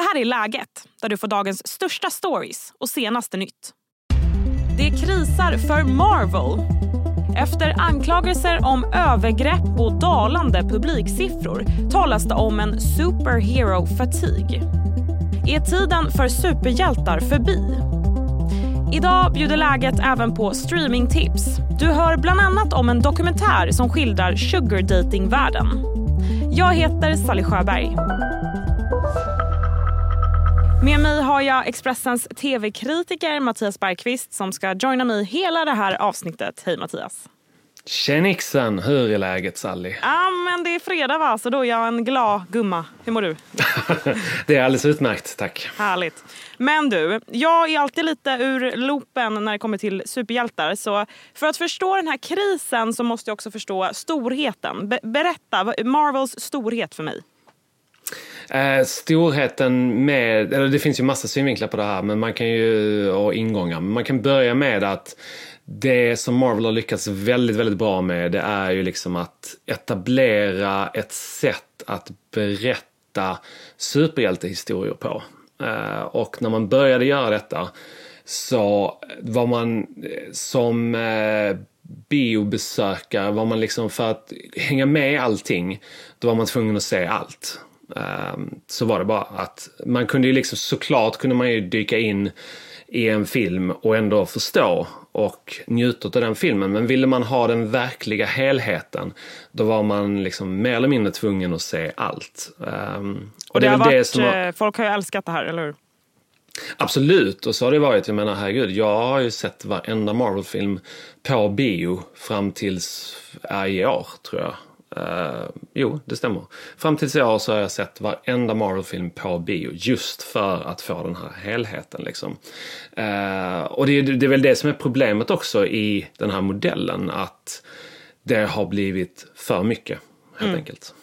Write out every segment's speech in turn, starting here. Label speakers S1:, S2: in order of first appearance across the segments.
S1: Det här är Läget, där du får dagens största stories och senaste nytt. Det krisar för Marvel. Efter anklagelser om övergrepp och dalande publiksiffror talas det om en superhero fatigue. Är tiden för superhjältar förbi? Idag bjuder läget även på streamingtips. Du hör bland annat om en dokumentär som skildrar sugar dating-världen. Jag heter Sally Sjöberg. Med mig har jag Expressens tv-kritiker Mattias Bergqvist som ska joina mig hela det här avsnittet. Hej Mattias!
S2: Tjenixen! Hur är läget Sally?
S1: Ja, men det är fredag va, så då är jag en glad gumma. Hur mår du?
S2: det är alldeles utmärkt, tack.
S1: Härligt. Men du, jag är alltid lite ur loopen när det kommer till superhjältar. Så för att förstå den här krisen så måste jag också förstå storheten. Be berätta, Marvels storhet för mig.
S2: Eh, storheten med, eller det finns ju massa synvinklar på det här men man kan ju, och ingångar, men man kan börja med att det som Marvel har lyckats väldigt, väldigt bra med det är ju liksom att etablera ett sätt att berätta superhjältehistorier på. Eh, och när man började göra detta så var man eh, som eh, biobesökare var man liksom för att hänga med i allting, då var man tvungen att se allt. Så var det bara att man kunde ju liksom såklart kunde man ju dyka in i en film och ändå förstå och njuta av den filmen. Men ville man ha den verkliga helheten då var man liksom mer eller mindre tvungen att se allt.
S1: Um, och det, det, har varit, det som har... Eh, folk har ju älskat det här, eller hur?
S2: Absolut, och så har det varit. Jag menar herregud, jag har ju sett varenda Marvel-film på bio fram tills i år tror jag. Uh, jo, det stämmer. Fram tills i år så har jag sett varenda Marvel-film på bio just för att få den här helheten. Liksom. Uh, och det, det, är väl det som är problemet också i den här modellen, att det har blivit för mycket, helt mm. enkelt.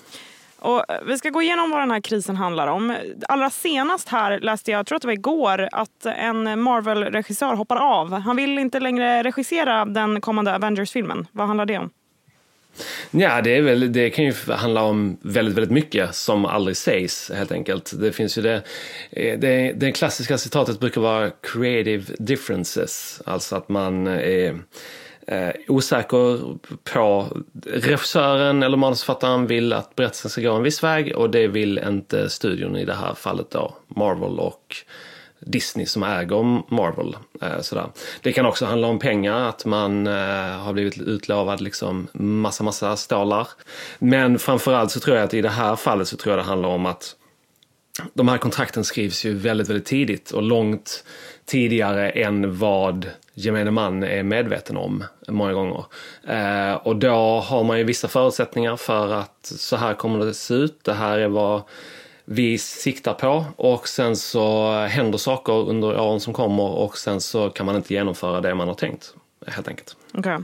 S1: Och vi ska gå igenom vad den här krisen handlar om. Allra senast här läste jag, jag tror att det var igår, att en Marvel-regissör hoppar av. Han vill inte längre regissera den kommande Avengers-filmen. Vad handlar det om?
S2: Ja, det, är väl, det kan ju handla om väldigt, väldigt mycket som aldrig sägs helt enkelt. Det finns ju det, eh, det, det klassiska citatet brukar vara creative differences, alltså att man är eh, osäker på regissören eller manusförfattaren vill att berättelsen ska gå en viss väg och det vill inte studion i det här fallet då, Marvel och Disney som äger Marvel. Eh, sådär. Det kan också handla om pengar, att man eh, har blivit utlovad liksom massa, massa stålar. Men framförallt så tror jag att i det här fallet så tror jag det handlar om att de här kontrakten skrivs ju väldigt, väldigt tidigt och långt tidigare än vad gemene man är medveten om många gånger. Eh, och då har man ju vissa förutsättningar för att så här kommer det se ut. Det här är vad vi siktar på och sen så händer saker under åren som kommer och sen så kan man inte genomföra det man har tänkt helt enkelt.
S1: Okay.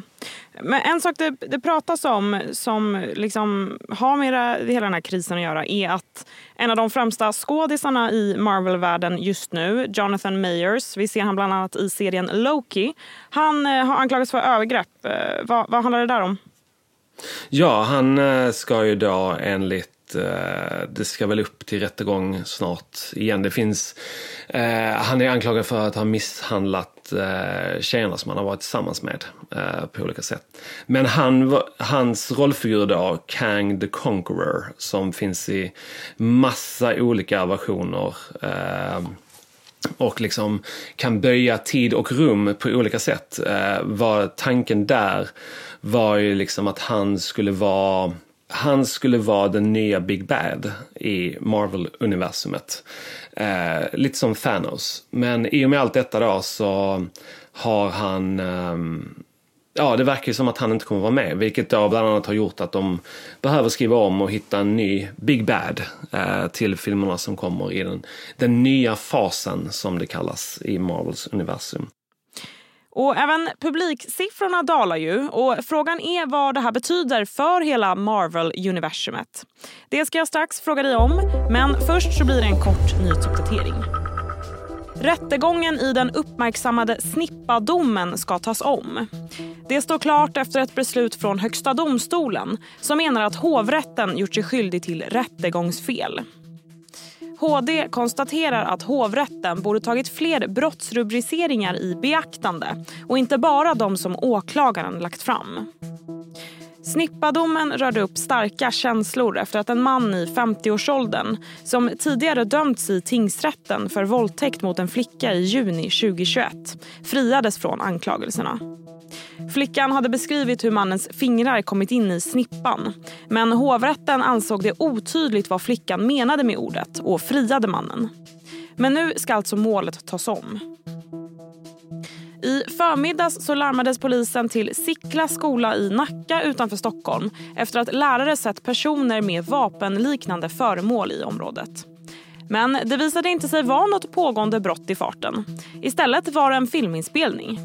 S1: Men en sak det, det pratas om som liksom har med hela den här krisen att göra är att en av de främsta skådisarna i Marvel-världen just nu, Jonathan Mayers, vi ser han bland annat i serien Loki, han eh, har anklagats för övergrepp. Eh, vad, vad handlar det där om?
S2: Ja, han eh, ska ju då enligt Eh, det ska väl upp till rättegång snart igen. Det finns, eh, han är anklagad för att ha misshandlat eh, tjejerna som han har varit tillsammans med eh, på olika sätt. Men han, hans rollfigur då, Kang the Conqueror, som finns i massa olika versioner eh, och liksom kan böja tid och rum på olika sätt. Eh, var tanken där var ju liksom att han skulle vara han skulle vara den nya Big Bad i Marvel-universumet. Eh, lite som Thanos. Men i och med allt detta då så har han eh, Ja, det verkar ju som att han inte kommer vara med, vilket då bland annat har gjort att de behöver skriva om och hitta en ny Big Bad eh, till filmerna som kommer i den, den nya fasen som det kallas i Marvels universum.
S1: Och även publiksiffrorna dalar ju och frågan är vad det här betyder för hela Marvel-universumet. Det ska jag strax fråga dig om, men först så blir det en kort nyhetsuppdatering. Rättegången i den uppmärksammade Snippa-domen ska tas om. Det står klart efter ett beslut från Högsta domstolen som menar att hovrätten gjort sig skyldig till rättegångsfel. HD konstaterar att hovrätten borde tagit fler brottsrubriceringar i beaktande och inte bara de som åklagaren lagt fram. Snippadomen rörde upp starka känslor efter att en man i 50-årsåldern som tidigare dömts i tingsrätten för våldtäkt mot en flicka i juni 2021 friades från anklagelserna. Flickan hade beskrivit hur mannens fingrar kommit in i snippan men hovrätten ansåg det otydligt vad flickan menade med ordet och friade mannen. Men nu ska alltså målet tas om. I förmiddags så larmades polisen till Sickla skola i Nacka utanför Stockholm efter att lärare sett personer med vapenliknande föremål i området. Men det visade inte sig vara något pågående brott i farten. Istället var det en filminspelning.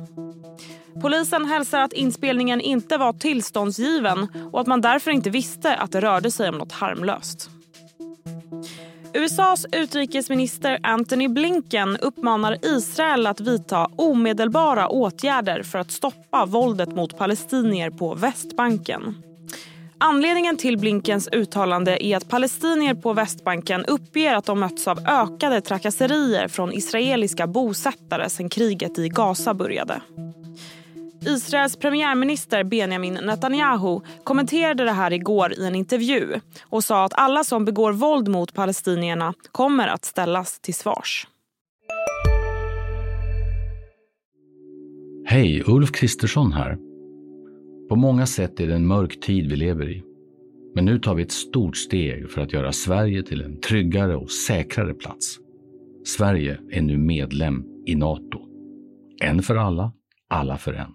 S1: Polisen hälsar att inspelningen inte var tillståndsgiven och att man därför inte visste att det rörde sig om något harmlöst. USAs utrikesminister Antony Blinken uppmanar Israel att vidta omedelbara åtgärder för att stoppa våldet mot palestinier på Västbanken. Anledningen till Blinkens uttalande är att palestinier på Västbanken uppger att de mötts av ökade trakasserier från israeliska bosättare sedan kriget i Gaza började. Israels premiärminister Benjamin Netanyahu kommenterade det här igår i en intervju och sa att alla som begår våld mot palestinierna kommer att ställas till svars.
S3: Hej, Ulf Kristersson här. På många sätt är det en mörk tid vi lever i. Men nu tar vi ett stort steg för att göra Sverige till en tryggare och säkrare plats. Sverige är nu medlem i Nato. En för alla, alla för en.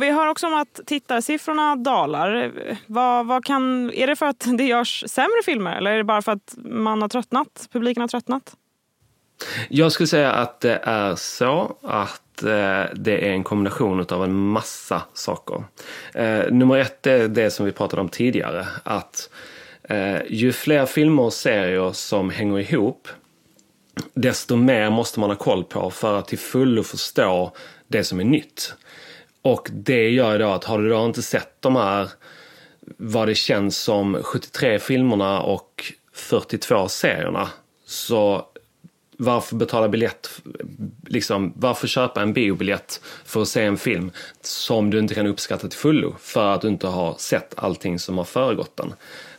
S1: Och vi hör också om att tittarsiffrorna dalar. Vad, vad kan, är det för att det görs sämre filmer eller är det bara för att man har tröttnat? Publiken har tröttnat?
S2: Jag skulle säga att det är så att eh, det är en kombination av en massa saker. Eh, nummer ett är det som vi pratade om tidigare. Att eh, ju fler filmer och serier som hänger ihop desto mer måste man ha koll på för att till fullo förstå det som är nytt. Och det gör då att har du då inte sett de här, vad det känns som 73 filmerna och 42 serierna, så varför betala biljett, liksom, varför köpa en biobiljett för att se en film som du inte kan uppskatta till fullo för att du inte har sett allting som har föregått den.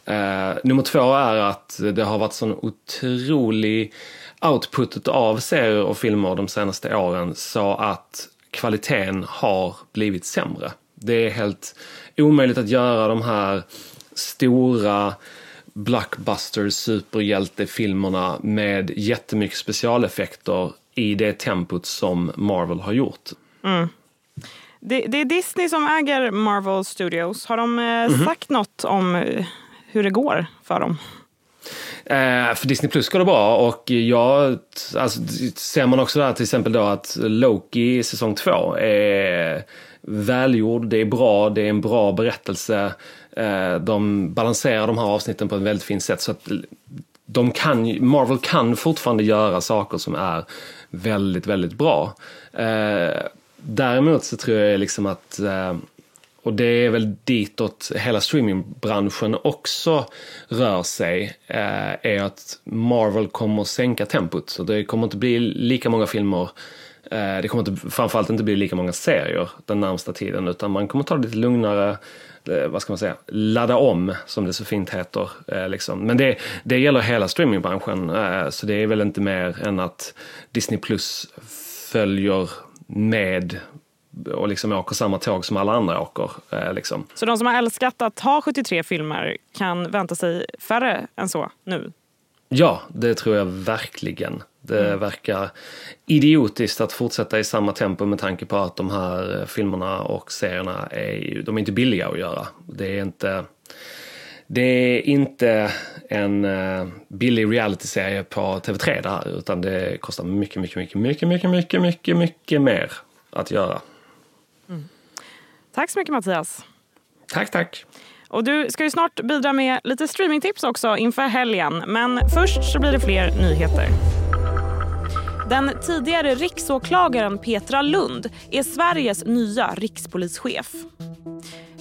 S2: Uh, nummer två är att det har varit sån otrolig output av serier och filmer de senaste åren så att kvaliteten har blivit sämre. Det är helt omöjligt att göra de här stora blockbuster superhjältefilmerna med jättemycket specialeffekter i det tempot som Marvel har gjort.
S1: Mm. Det, det, är Disney som äger Marvel Studios. Har de eh, mm -hmm. sagt något om eh, hur det går för dem?
S2: Eh, för Disney Plus går det bra och jag, alltså, ser man också där till exempel då att Loki säsong 2 är välgjord, det är bra, det är en bra berättelse. Eh, de balanserar de här avsnitten på ett väldigt fint sätt så att de kan, Marvel kan fortfarande göra saker som är väldigt, väldigt bra. Eh, däremot så tror jag liksom att eh, och det är väl ditåt hela streamingbranschen också rör sig, eh, är att Marvel kommer att sänka tempot. Så det kommer inte bli lika många filmer, eh, det kommer inte, framförallt inte bli lika många serier den närmsta tiden, utan man kommer ta det lite lugnare, eh, vad ska man säga, ladda om som det så fint heter. Eh, liksom. Men det, det gäller hela streamingbranschen, eh, så det är väl inte mer än att Disney Plus följer med och liksom åker samma tåg som alla andra åker. Eh, liksom.
S1: Så de som har älskat att ha 73 filmer kan vänta sig färre än så nu?
S2: Ja, det tror jag verkligen. Det mm. verkar idiotiskt att fortsätta i samma tempo med tanke på att de här filmerna och serierna är, de är inte billiga att göra. Det är inte, det är inte en uh, billig realityserie på TV3 det här, utan det kostar mycket, mycket, mycket, mycket, mycket, mycket, mycket mer att göra.
S1: Tack så mycket Mattias.
S2: Tack, tack.
S1: Och du ska ju snart bidra med lite streamingtips också inför helgen. Men först så blir det fler nyheter. Den tidigare riksåklagaren Petra Lund är Sveriges nya rikspolischef.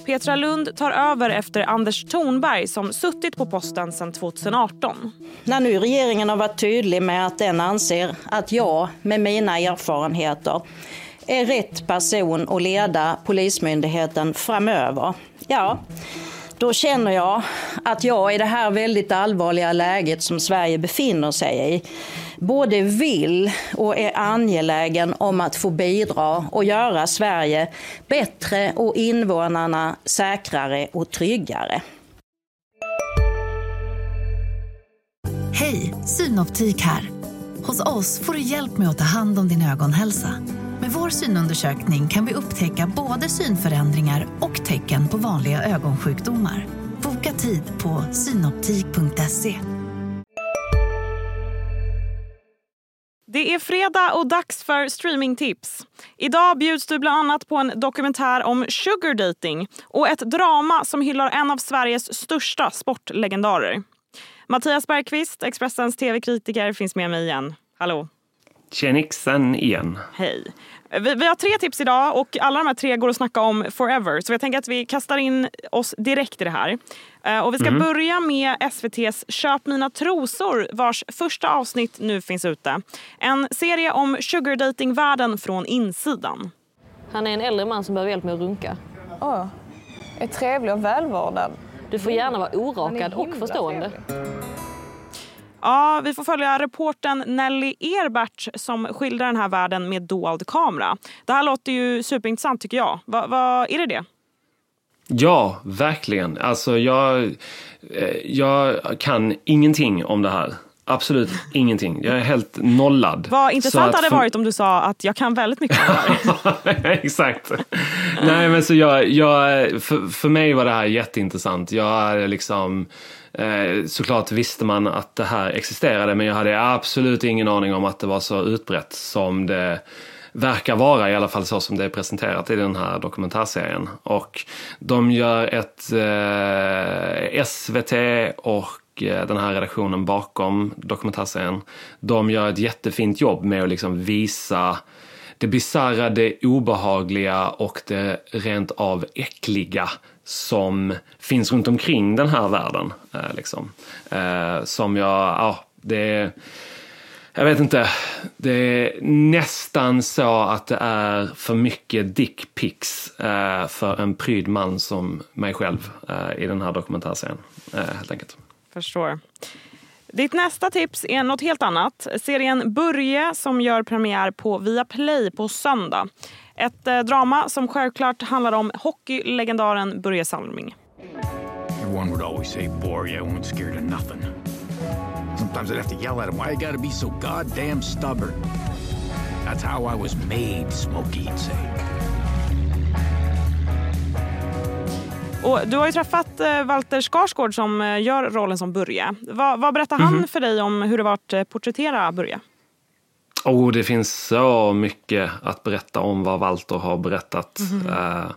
S1: Petra Lund tar över efter Anders Thornberg som suttit på posten sedan 2018.
S4: När nu regeringen har varit tydlig med att den anser att jag med mina erfarenheter är rätt person att leda Polismyndigheten framöver. Ja, då känner jag att jag i det här väldigt allvarliga läget som Sverige befinner sig i både vill och är angelägen om att få bidra och göra Sverige bättre och invånarna säkrare och tryggare.
S5: Hej, Synoptik här. Hos oss får du hjälp med att ta hand om din ögonhälsa. Med vår synundersökning kan vi upptäcka både synförändringar och tecken på vanliga ögonsjukdomar. Boka tid på synoptik.se.
S1: Det är fredag och dags för streamingtips. Idag bjuds du bland annat på en dokumentär om sugar dating och ett drama som hyllar en av Sveriges största sportlegendarer. Mattias Bergqvist, Expressens tv-kritiker, finns med mig igen. Hallå!
S2: Tjenixen igen.
S1: Hej. Vi, vi, har tre tips idag och alla de här tre går att snacka om forever. Så jag tänker att vi kastar in oss direkt i det här. Uh, och vi ska mm. börja med SVTs Köp mina trosor vars första avsnitt nu finns ute. En serie om sugardating-världen från insidan.
S6: Han är en äldre man som behöver hjälp med att runka.
S7: Oh, är trevlig och välvårdad.
S6: Du får gärna vara orakad och förstående. Trevlig.
S1: Ja, vi får följa reporten Nelly Erbert som skildrar den här världen med dold kamera. Det här låter ju superintressant tycker jag. Vad va, är det det?
S2: Ja, verkligen. Alltså jag, eh, jag kan ingenting om det här. Absolut ingenting. Jag är helt nollad.
S1: Vad intressant hade det varit om du sa att jag kan väldigt mycket om det
S2: här. Exakt. Nej men så jag, jag för, för mig var det här jätteintressant. Jag är liksom Eh, såklart visste man att det här existerade men jag hade absolut ingen aning om att det var så utbrett som det verkar vara, i alla fall så som det är presenterat i den här dokumentärserien. Och de gör ett eh, SVT och eh, den här redaktionen bakom dokumentärserien, de gör ett jättefint jobb med att liksom visa det bisarra, det obehagliga och det rent av äckliga som finns runt omkring den här världen. Eh, liksom. Eh, som jag, ja, det jag vet inte. Det är nästan så att det är för mycket dickpics eh, för en pryd man som mig själv i den här dokumentärserien. Helt enkelt.
S1: Förstår. Ditt nästa tips är något helt annat. Serien Börje som gör premiär på Viaplay på söndag. Ett eh, drama som självklart handlar om hockeylegendaren Börje Salming. Everyone would always say Börje won't scared of nothing. Sometimes I'd have to yell at him, why you gotta be so goddamn stubborn? That's how I was made, Smokey would say. Och du har ju träffat eh, Walter Skarsgård som eh, gör rollen som Börje. Vad, vad berättar han mm -hmm. för dig om hur det var att porträttera Börje?
S2: Oh, det finns så mycket att berätta om vad Walter har berättat. Mm. Uh,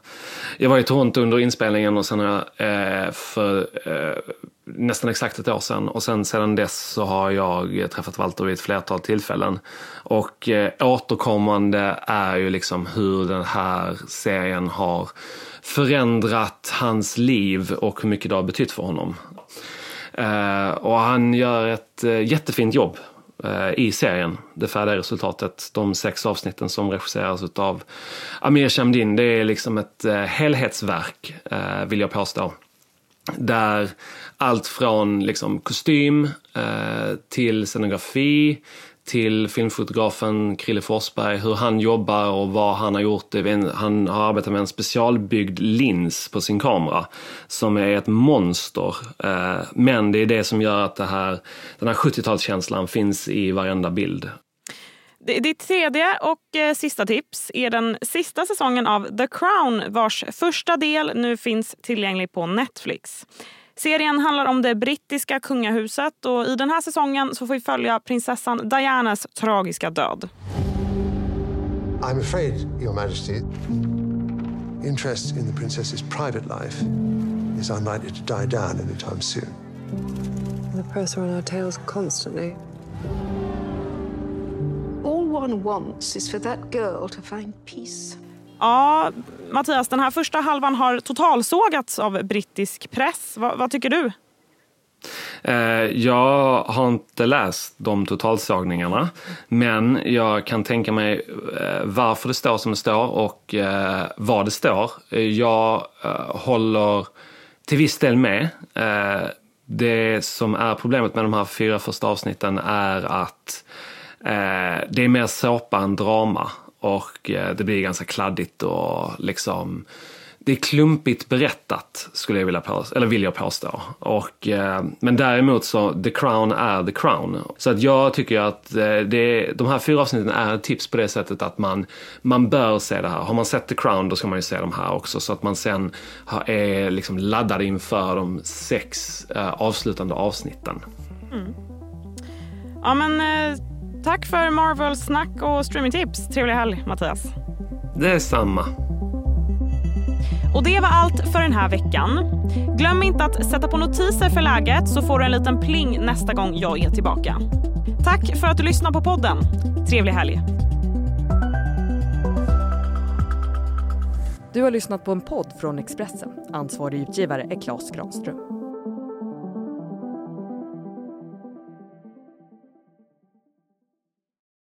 S2: jag var i Toronto under inspelningen och sen uh, för uh, nästan exakt ett år sedan och sen sedan dess så har jag träffat Walter vid ett flertal tillfällen. Och återkommande är ju liksom hur den här serien har förändrat hans liv och hur mycket det har betytt för honom. och han gör ett jättefint jobb Eh, Eh, i serien, det färdiga resultatet. De sex avsnitten som regisseras av Amir Shamdin, det är liksom ett eh, helhetsverk eh, vill jag påstå. Där allt från liksom kostym till scenografi till filmfotografen Krille Forsberg, hur han jobbar och vad han har gjort. Han har arbetat med en specialbyggd lins på sin kamera som är ett monster. Eh, men det är det som gör att det här, den här 70-talskänslan finns i varenda bild.
S1: Ditt tredje och eh, sista tips är den sista säsongen av The Crown vars första del nu finns tillgänglig på Netflix. Serien handlar om det brittiska kungahuset och i den här säsongen så får vi följa prinsessan Dianas tragiska död. I'm afraid, your majesty,
S8: interest in the princess's private life is unlikely to die down anytime soon.
S9: The press are on our tails constantly. All one wants is for that girl to find peace.
S1: Ja, Mattias, den här första halvan har totalsågats av brittisk press. Va, vad tycker du?
S2: Eh, jag har inte läst de totalsågningarna, men jag kan tänka mig eh, varför det står som det står och eh, vad det står. Jag håller till viss del med. Det som är problemet med de här fyra första avsnitten är att det är mer såpa än drama och eh, det blir ganska kladdigt och liksom det är klumpigt berättat, skulle jag vilja påstå, eller vill jag påstå. Och, eh, men däremot så, The Crown är The Crown. Så att jag tycker att eh, det, de här fyra avsnitten är ett tips på det sättet att man, man bör se det här. Har man sett The Crown då ska man ju se de här också så att man sen har, är liksom laddad inför de sex eh, avslutande avsnitten. Mm.
S1: Ja men eh, tack för Marvel-snack och streamingtips. Trevlig helg Mattias.
S2: Det är samma.
S1: Och det var allt för den här veckan. Glöm inte att sätta på notiser för läget så får du en liten pling nästa gång jag är tillbaka. Tack för att du lyssnar på podden. Trevlig helg.
S10: Du har lyssnat på en podd från Expressen. Ansvarig utgivare är Klas Granström.